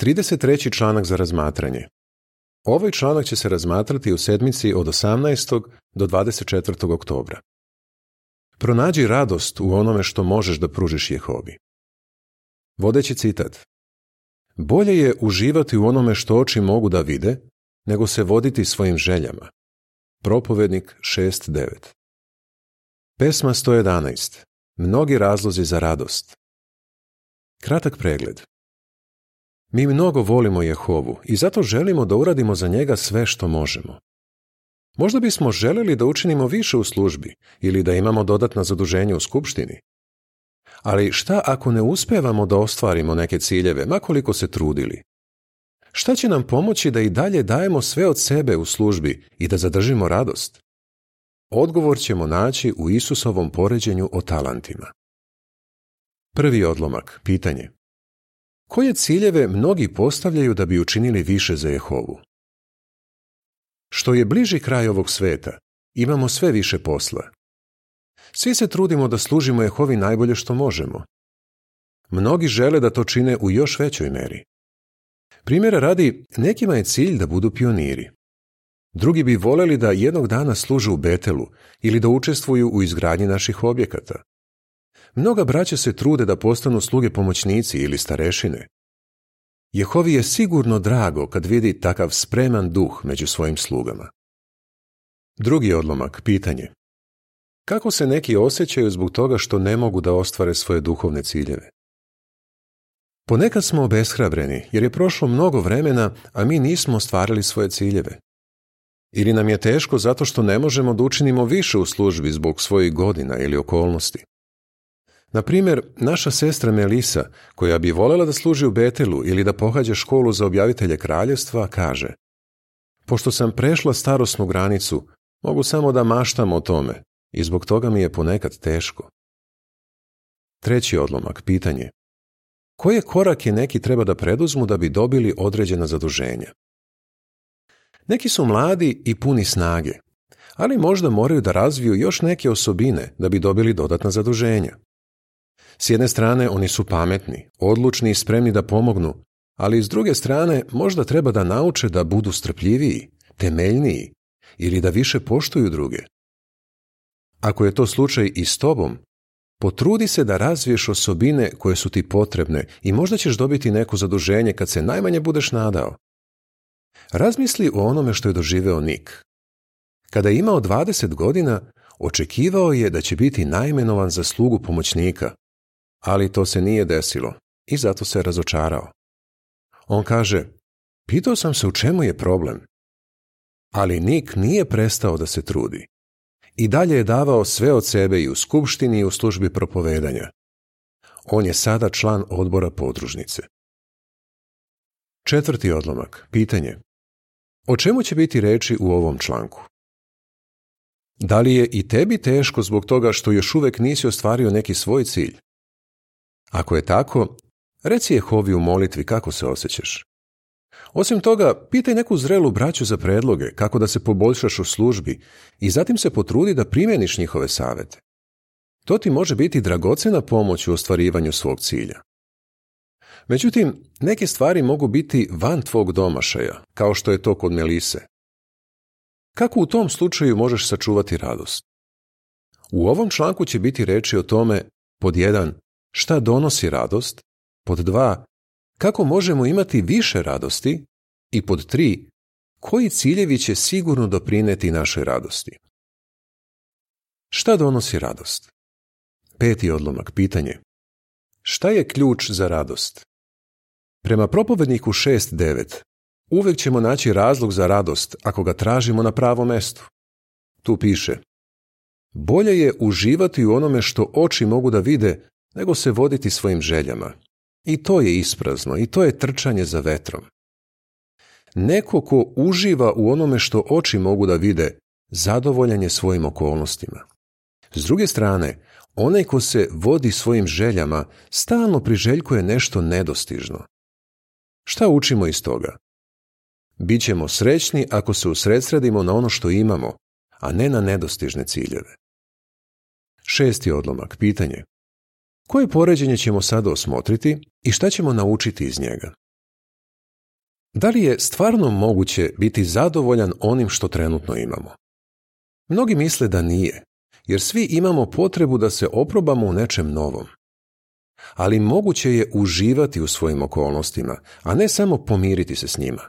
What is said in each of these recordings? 33. članak za razmatranje. Ovaj članak će se razmatrati u sedmici od 18. do 24. oktobra. Pronađi radost u onome što možeš da pružiš Jehovi. Vodeći citat. Bolje je uživati u onome što oči mogu da vide, nego se voditi svojim željama. Propovednik 6.9 Pesma 111. Mnogi razlozi za radost. Kratak pregled. Mi mnogo volimo Jehovu i zato želimo da uradimo za njega sve što možemo. Možda bismo željeli da učinimo više u službi ili da imamo dodatna zaduženja u skupštini. Ali šta ako ne uspevamo da ostvarimo neke ciljeve, makoliko se trudili? Šta će nam pomoći da i dalje dajemo sve od sebe u službi i da zadržimo radost? Odgovor ćemo naći u Isusovom poređenju o talantima. Prvi odlomak, pitanje koje ciljeve mnogi postavljaju da bi učinili više za Jehovu. Što je bliži kraj ovog sveta, imamo sve više posla. Svi se trudimo da služimo Jehovi najbolje što možemo. Mnogi žele da to čine u još većoj meri. Primjera radi, nekima je cilj da budu pioniri. Drugi bi voleli da jednog dana služe u Betelu ili da učestvuju u izgradnji naših objekata. Mnoga braća se trude da postanu sluge pomoćnici ili starešine. Jehovi je sigurno drago kad vidi takav spreman duh među svojim slugama. Drugi odlomak, pitanje. Kako se neki osjećaju zbog toga što ne mogu da ostvare svoje duhovne ciljeve? Ponekad smo obeshrabreni jer je prošlo mnogo vremena, a mi nismo ostvarili svoje ciljeve. Ili nam je teško zato što ne možemo da učinimo više u službi zbog svojih godina ili okolnosti. Na primjer, naša sestra Melisa, koja bi voljela da služi u Betelu ili da pohađa školu za objavitelje kraljevstva, kaže Pošto sam prešla starosnu granicu, mogu samo da maštam o tome i zbog toga mi je ponekad teško. Treći odlomak, pitanje. Koje korake neki treba da preduzmu da bi dobili određena zaduženja? Neki su mladi i puni snage, ali možda moraju da razviju još neke osobine da bi dobili dodatna zaduženja. S jedne strane, oni su pametni, odlučni i spremni da pomognu, ali s druge strane, možda treba da nauče da budu strpljiviji, temeljniji ili da više poštuju druge. Ako je to slučaj i s tobom, potrudi se da razviješ osobine koje su ti potrebne i možda ćeš dobiti neko zaduženje kad se najmanje budeš nadao. Razmisli o onome što je doživeo Nik. Kada je imao 20 godina, očekivao je da će biti najmenovan za slugu pomoćnika, ali to se nije desilo i zato se razočarao. On kaže, pitao sam se u čemu je problem. Ali Nik nije prestao da se trudi. I dalje je davao sve od sebe i u skupštini i u službi propovedanja. On je sada član odbora podružnice. Četvrti odlomak. Pitanje. O čemu će biti reči u ovom članku? Da li je i tebi teško zbog toga što još uvek nisi ostvario neki svoj cilj? Ako je tako, reci Jehovi u molitvi kako se osjećaš. Osim toga, pitaj neku zrelu braću za predloge kako da se poboljšaš u službi i zatim se potrudi da primjeniš njihove savete. To ti može biti dragocjena pomoć u ostvarivanju svog cilja. Međutim, neke stvari mogu biti van tvog domašaja, kao što je to kod Melise. Kako u tom slučaju možeš sačuvati radost? U ovom članku će biti reči o tome, pod jedan, Šta donosi radost? Pod dva, kako možemo imati više radosti? I pod tri, koji ciljevi će sigurno doprineti našoj radosti? Šta donosi radost? Peti odlomak pitanje. Šta je ključ za radost? Prema propovedniku 6.9 uvijek ćemo naći razlog za radost ako ga tražimo na pravom mestu. Tu piše Bolje je uživati u onome što oči mogu da vide nego se voditi svojim željama. I to je isprazno, i to je trčanje za vetrom. Neko ko uživa u onome što oči mogu da vide, zadovoljan je svojim okolnostima. S druge strane, onaj ko se vodi svojim željama, stalno priželjkuje nešto nedostižno. Šta učimo iz toga? Bićemo srećni ako se usredsredimo na ono što imamo, a ne na nedostižne ciljeve. Šesti odlomak, pitanje. Koje poređenje ćemo sada osmotriti i šta ćemo naučiti iz njega? Da li je stvarno moguće biti zadovoljan onim što trenutno imamo? Mnogi misle da nije, jer svi imamo potrebu da se oprobamo u nečem novom. Ali moguće je uživati u svojim okolnostima, a ne samo pomiriti se s njima.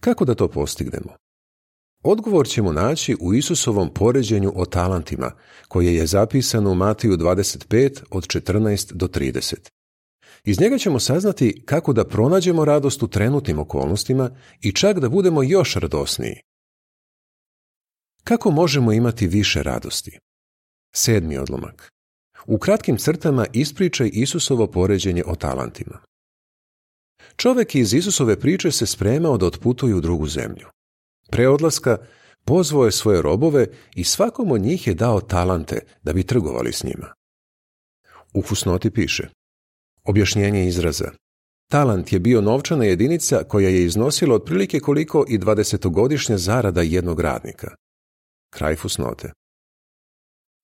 Kako da to postignemo? Odgovor ćemo naći u Isusovom poređenju o talantima, koje je zapisano u Matiju 25 od 14 do 30. Iz njega ćemo saznati kako da pronađemo radost u trenutnim okolnostima i čak da budemo još radosniji. Kako možemo imati više radosti? Sedmi odlomak. U kratkim crtama ispričaj Isusovo poređenje o talantima. Čovek iz Isusove priče se spremao da otputuje u drugu zemlju. Pre odlaska pozvao je svoje robove i svakom od njih je dao talante da bi trgovali s njima. U fusnoti piše Objašnjenje izraza Talant je bio novčana jedinica koja je iznosila otprilike koliko i dvadesetogodišnja zarada jednog radnika. Kraj fusnote.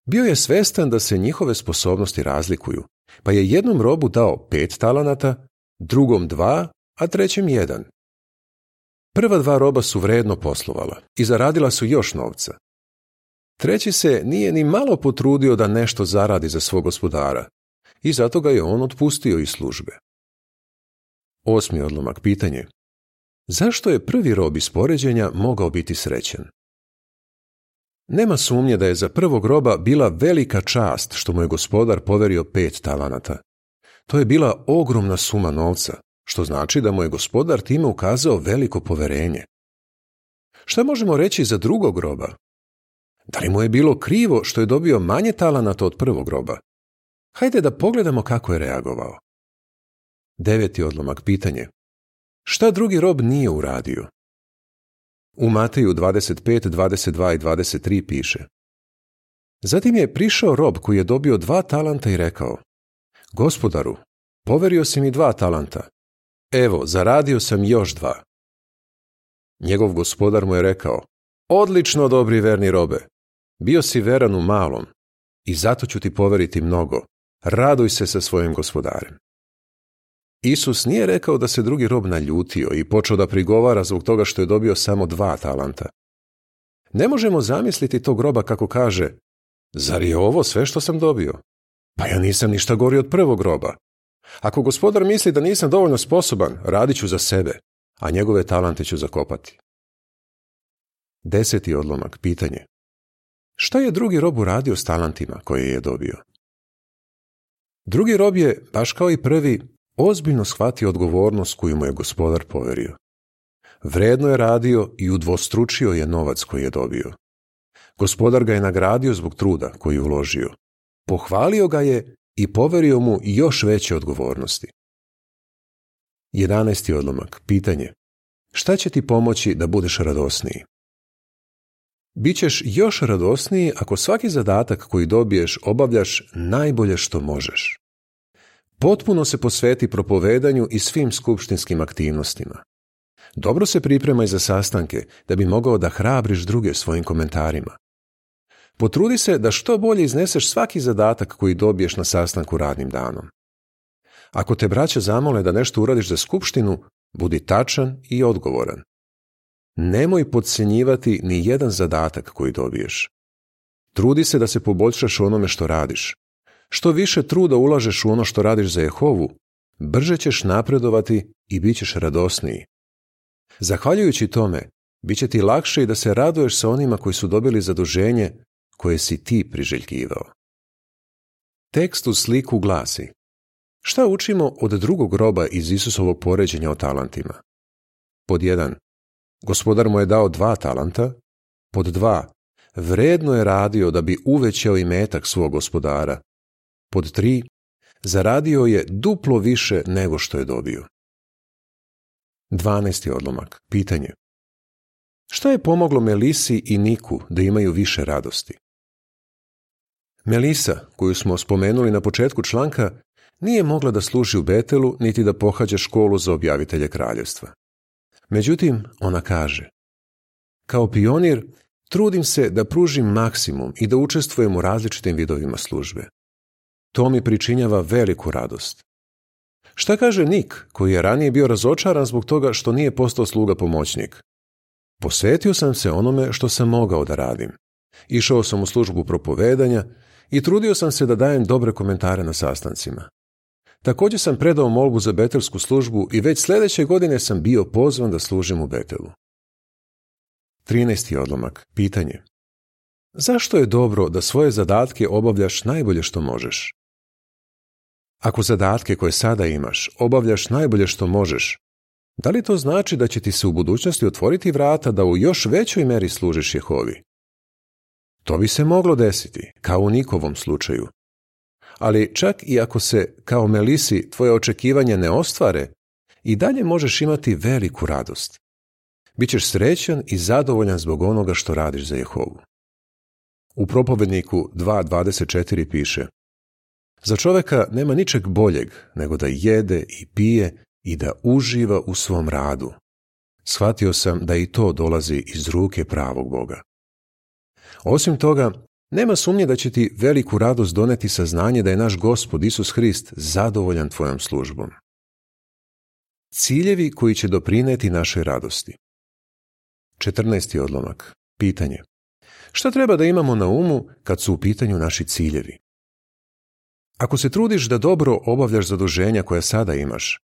Bio je svestan da se njihove sposobnosti razlikuju, pa je jednom robu dao pet talanata, drugom dva, a trećem jedan. Prva dva roba su vredno poslovala i zaradila su još novca. Treći se nije ni malo potrudio da nešto zaradi za svog gospodara i zato ga je on otpustio iz službe. Osmi odlomak pitanje. Zašto je prvi rob iz poređenja mogao biti srećen? Nema sumnje da je za prvog roba bila velika čast što mu je gospodar poverio pet talanata. To je bila ogromna suma novca, što znači da mu je gospodar time ukazao veliko poverenje. Šta možemo reći za drugog groba? Da li mu je bilo krivo što je dobio manje talanata od prvog groba? Hajde da pogledamo kako je reagovao. Deveti odlomak pitanje. Šta drugi rob nije uradio? U Mateju 25, 22 i 23 piše Zatim je prišao rob koji je dobio dva talanta i rekao Gospodaru, poverio si mi dva talanta, Evo, zaradio sam još dva. Njegov gospodar mu je rekao, odlično, dobri verni robe. Bio si veran u malom i zato ću ti poveriti mnogo. Raduj se sa svojim gospodarem. Isus nije rekao da se drugi rob naljutio i počeo da prigovara zbog toga što je dobio samo dva talanta. Ne možemo zamisliti tog roba kako kaže, zar je ovo sve što sam dobio? Pa ja nisam ništa gori od prvog roba. Ako gospodar misli da nisam dovoljno sposoban, radit ću za sebe, a njegove talante ću zakopati. Deseti odlomak, pitanje. Šta je drugi rob uradio s talantima koje je dobio? Drugi rob je, baš kao i prvi, ozbiljno shvatio odgovornost koju mu je gospodar poverio. Vredno je radio i udvostručio je novac koji je dobio. Gospodar ga je nagradio zbog truda koji je uložio. Pohvalio ga je i poverio mu još veće odgovornosti. 11. odlomak. Pitanje. Šta će ti pomoći da budeš radosniji? Bićeš još radosniji ako svaki zadatak koji dobiješ obavljaš najbolje što možeš. Potpuno se posveti propovedanju i svim skupštinskim aktivnostima. Dobro se pripremaj za sastanke da bi mogao da hrabriš druge svojim komentarima. Potrudi se da što bolje izneseš svaki zadatak koji dobiješ na sastanku radnim danom. Ako te braća zamole da nešto uradiš za skupštinu, budi tačan i odgovoran. Nemoj podcjenjivati ni jedan zadatak koji dobiješ. Trudi se da se poboljšaš u onome što radiš. Što više truda ulažeš u ono što radiš za Jehovu, brže ćeš napredovati i bit ćeš radosniji. Zahvaljujući tome, bit će ti lakše i da se raduješ sa onima koji su dobili zaduženje koje si ti priželjkivao. Tekst u sliku glasi Šta učimo od drugog groba iz Isusovog poređenja o talantima? Pod jedan, gospodar mu je dao dva talanta. Pod dva, vredno je radio da bi uvećao i metak svog gospodara. Pod tri, zaradio je duplo više nego što je dobio. 12. odlomak. Pitanje. Šta je pomoglo Melisi i Niku da imaju više radosti? Melisa, koju smo spomenuli na početku članka, nije mogla da služi u Betelu niti da pohađa školu za objavitelje kraljevstva. Međutim, ona kaže Kao pionir, trudim se da pružim maksimum i da učestvujem u različitim vidovima službe. To mi pričinjava veliku radost. Šta kaže Nik, koji je ranije bio razočaran zbog toga što nije postao sluga pomoćnik? Posvetio sam se onome što sam mogao da radim. Išao sam u službu propovedanja, i trudio sam se da dajem dobre komentare na sastancima. Također sam predao molbu za betelsku službu i već sljedeće godine sam bio pozvan da služim u Betelu. 13. odlomak. Pitanje. Zašto je dobro da svoje zadatke obavljaš najbolje što možeš? Ako zadatke koje sada imaš obavljaš najbolje što možeš, da li to znači da će ti se u budućnosti otvoriti vrata da u još većoj meri služiš Jehovi? To bi se moglo desiti, kao u Nikovom slučaju. Ali čak i ako se, kao Melisi, tvoje očekivanje ne ostvare, i dalje možeš imati veliku radost. Bićeš srećan i zadovoljan zbog onoga što radiš za Jehovu. U propovedniku 2.24 piše Za čoveka nema ničeg boljeg nego da jede i pije i da uživa u svom radu. Shvatio sam da i to dolazi iz ruke pravog Boga. Osim toga, nema sumnje da će ti veliku radost doneti saznanje da je naš gospod Isus Hrist zadovoljan tvojom službom. Ciljevi koji će doprineti našoj radosti. 14. odlomak. Pitanje. Šta treba da imamo na umu kad su u pitanju naši ciljevi? Ako se trudiš da dobro obavljaš zaduženja koja sada imaš,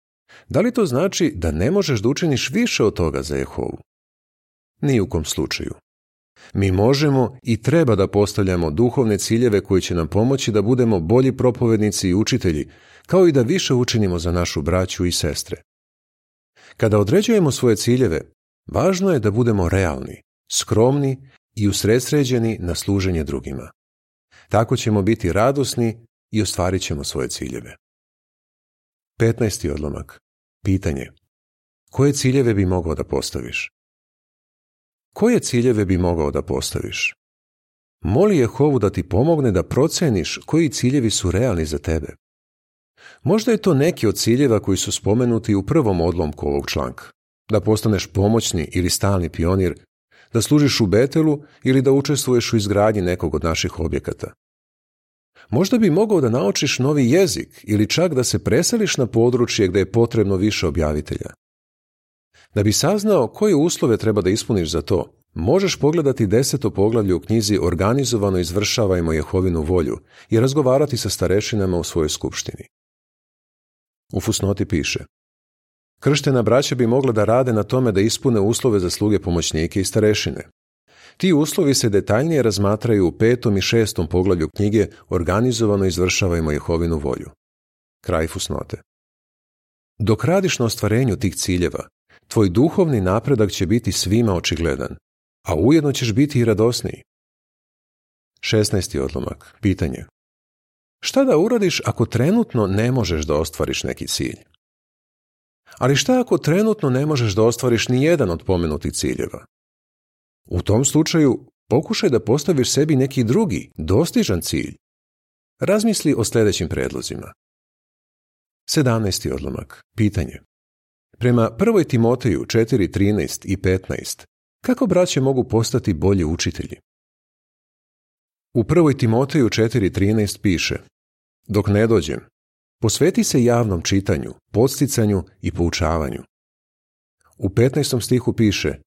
da li to znači da ne možeš da učiniš više od toga za Jehovu? Ni u kom slučaju. Mi možemo i treba da postavljamo duhovne ciljeve koji će nam pomoći da budemo bolji propovednici i učitelji, kao i da više učinimo za našu braću i sestre. Kada određujemo svoje ciljeve, važno je da budemo realni, skromni i usredsređeni na služenje drugima. Tako ćemo biti radosni i ostvarit ćemo svoje ciljeve. 15. odlomak. Pitanje. Koje ciljeve bi mogao da postaviš? koje ciljeve bi mogao da postaviš? Moli Jehovu da ti pomogne da proceniš koji ciljevi su realni za tebe. Možda je to neki od ciljeva koji su spomenuti u prvom odlomku ovog članka. Da postaneš pomoćni ili stalni pionir, da služiš u Betelu ili da učestvuješ u izgradnji nekog od naših objekata. Možda bi mogao da naučiš novi jezik ili čak da se preseliš na područje gdje je potrebno više objavitelja. Da bi saznao koje uslove treba da ispuniš za to, možeš pogledati deseto poglavlje u knjizi Organizovano izvršavajmo Jehovinu volju i razgovarati sa starešinama u svojoj skupštini. U fusnoti piše Krštena braća bi mogla da rade na tome da ispune uslove za sluge pomoćnike i starešine. Ti uslovi se detaljnije razmatraju u petom i šestom poglavlju knjige Organizovano izvršavajmo Jehovinu volju. Kraj fusnote. Dok radiš na ostvarenju tih ciljeva, Tvoj duhovni napredak će biti svima očigledan, a ujedno ćeš biti i radosniji. 16. odlomak. Pitanje. Šta da uradiš ako trenutno ne možeš da ostvariš neki cilj? Ali šta ako trenutno ne možeš da ostvariš ni jedan od pomenutih ciljeva? U tom slučaju pokušaj da postaviš sebi neki drugi, dostižan cilj. Razmisli o sljedećim predlozima. 17. odlomak. Pitanje. Prema 1. Timoteju 4.13 i 15, kako braće mogu postati bolji učitelji? U 1. Timoteju 4.13 piše Dok ne dođem, posveti se javnom čitanju, posticanju i poučavanju. U 15. stihu piše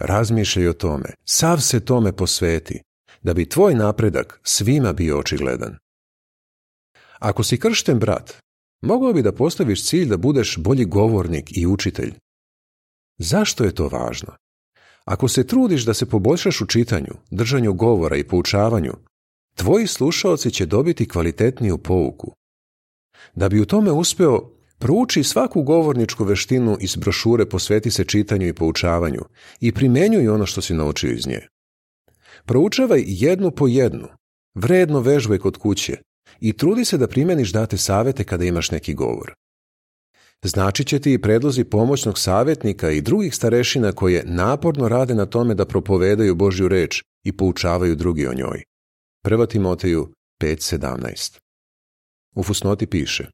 Razmišljaj o tome, sav se tome posveti, da bi tvoj napredak svima bio očigledan. Ako si kršten brat, Mogao bi da postaviš cilj da budeš bolji govornik i učitelj. Zašto je to važno? Ako se trudiš da se poboljšaš u čitanju, držanju govora i poučavanju, tvoji slušaoci će dobiti kvalitetniju pouku. Da bi u tome uspio, prouči svaku govorničku veštinu iz brošure posveti se čitanju i poučavanju i primenjuj ono što si naučio iz nje. Proučavaj jednu po jednu, vredno vežbaj kod kuće, i trudi se da primjeniš date savete kada imaš neki govor. Znači će ti i predlozi pomoćnog savjetnika i drugih starešina koje naporno rade na tome da propovedaju Božju reč i poučavaju drugi o njoj. 1. Timoteju 5.17 U fusnoti piše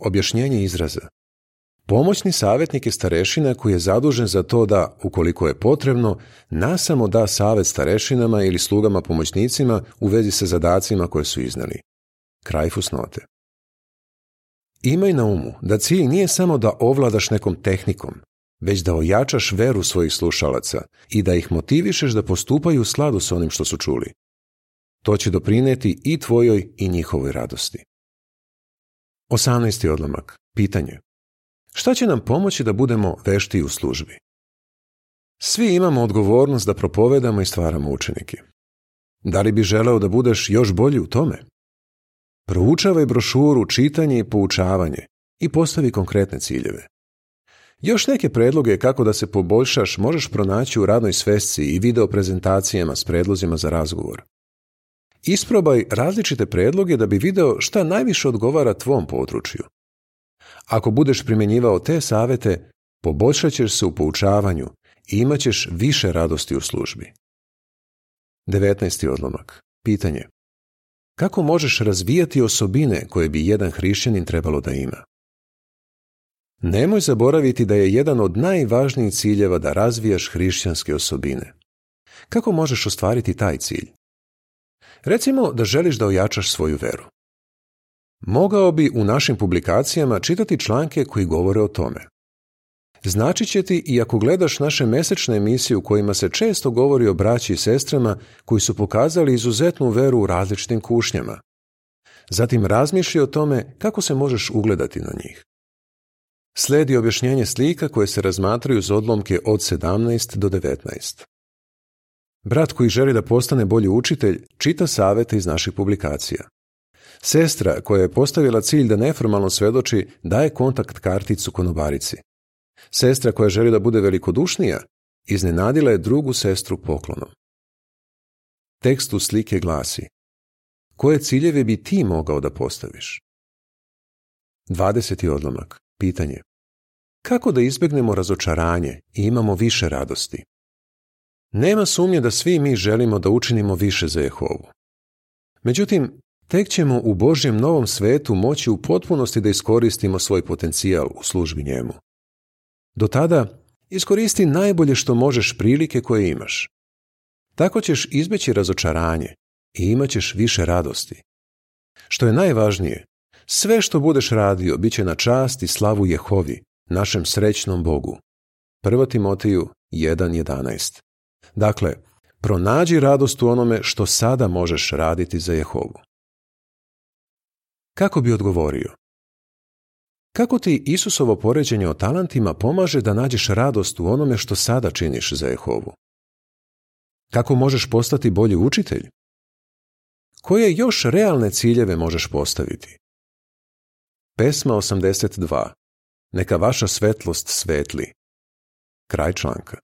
Objašnjenje izraza Pomoćni savjetnik je starešina koji je zadužen za to da, ukoliko je potrebno, nasamo da savjet starešinama ili slugama pomoćnicima u vezi sa zadacima koje su iznali. Kraj fusnote. Imaj na umu da cilj nije samo da ovladaš nekom tehnikom, već da ojačaš veru svojih slušalaca i da ih motivišeš da postupaju u sladu s onim što su čuli. To će doprineti i tvojoj i njihovoj radosti. 18. odlomak. Pitanje. Šta će nam pomoći da budemo vešti u službi? Svi imamo odgovornost da propovedamo i stvaramo učenike. Da li bi želeo da budeš još bolji u tome? Proučavaj brošuru Čitanje i poučavanje i postavi konkretne ciljeve. Još neke predloge kako da se poboljšaš možeš pronaći u radnoj svesci i video prezentacijama s predlozima za razgovor. Isprobaj različite predloge da bi video šta najviše odgovara tvom području. Ako budeš primjenjivao te savete, poboljšat ćeš se u poučavanju i imat ćeš više radosti u službi. 19. odlomak. Pitanje. Kako možeš razvijati osobine koje bi jedan hrišćanin trebalo da ima? Nemoj zaboraviti da je jedan od najvažnijih ciljeva da razvijaš hrišćanske osobine. Kako možeš ostvariti taj cilj? Recimo da želiš da ojačaš svoju veru. Mogao bi u našim publikacijama čitati članke koji govore o tome. Znači će ti i ako gledaš naše mesečne emisije u kojima se često govori o braći i sestrama koji su pokazali izuzetnu veru u različitim kušnjama. Zatim razmišlji o tome kako se možeš ugledati na njih. Sledi objašnjenje slika koje se razmatraju za odlomke od 17 do 19. Brat koji želi da postane bolji učitelj čita savete iz naših publikacija. Sestra koja je postavila cilj da neformalno svedoči daje kontakt karticu konobarici. Sestra koja želi da bude velikodušnija, iznenadila je drugu sestru poklonom. Tekst u slike glasi Koje ciljeve bi ti mogao da postaviš? 20. odlomak. Pitanje. Kako da izbjegnemo razočaranje i imamo više radosti? Nema sumnje da svi mi želimo da učinimo više za Jehovu. Međutim, tek ćemo u Božjem novom svetu moći u potpunosti da iskoristimo svoj potencijal u službi njemu. Do tada, iskoristi najbolje što možeš prilike koje imaš. Tako ćeš izbeći razočaranje i imat ćeš više radosti. Što je najvažnije, sve što budeš radio bit će na čast i slavu Jehovi, našem srećnom Bogu. 1. Timoteju 1.11 Dakle, pronađi radost u onome što sada možeš raditi za Jehovu. Kako bi odgovorio? Kako ti Isusovo poređenje o talentima pomaže da nađeš radost u onome što sada činiš za Jehovu? Kako možeš postati bolji učitelj? Koje još realne ciljeve možeš postaviti? Pesma 82. Neka vaša svetlost svetli. Kraj članka.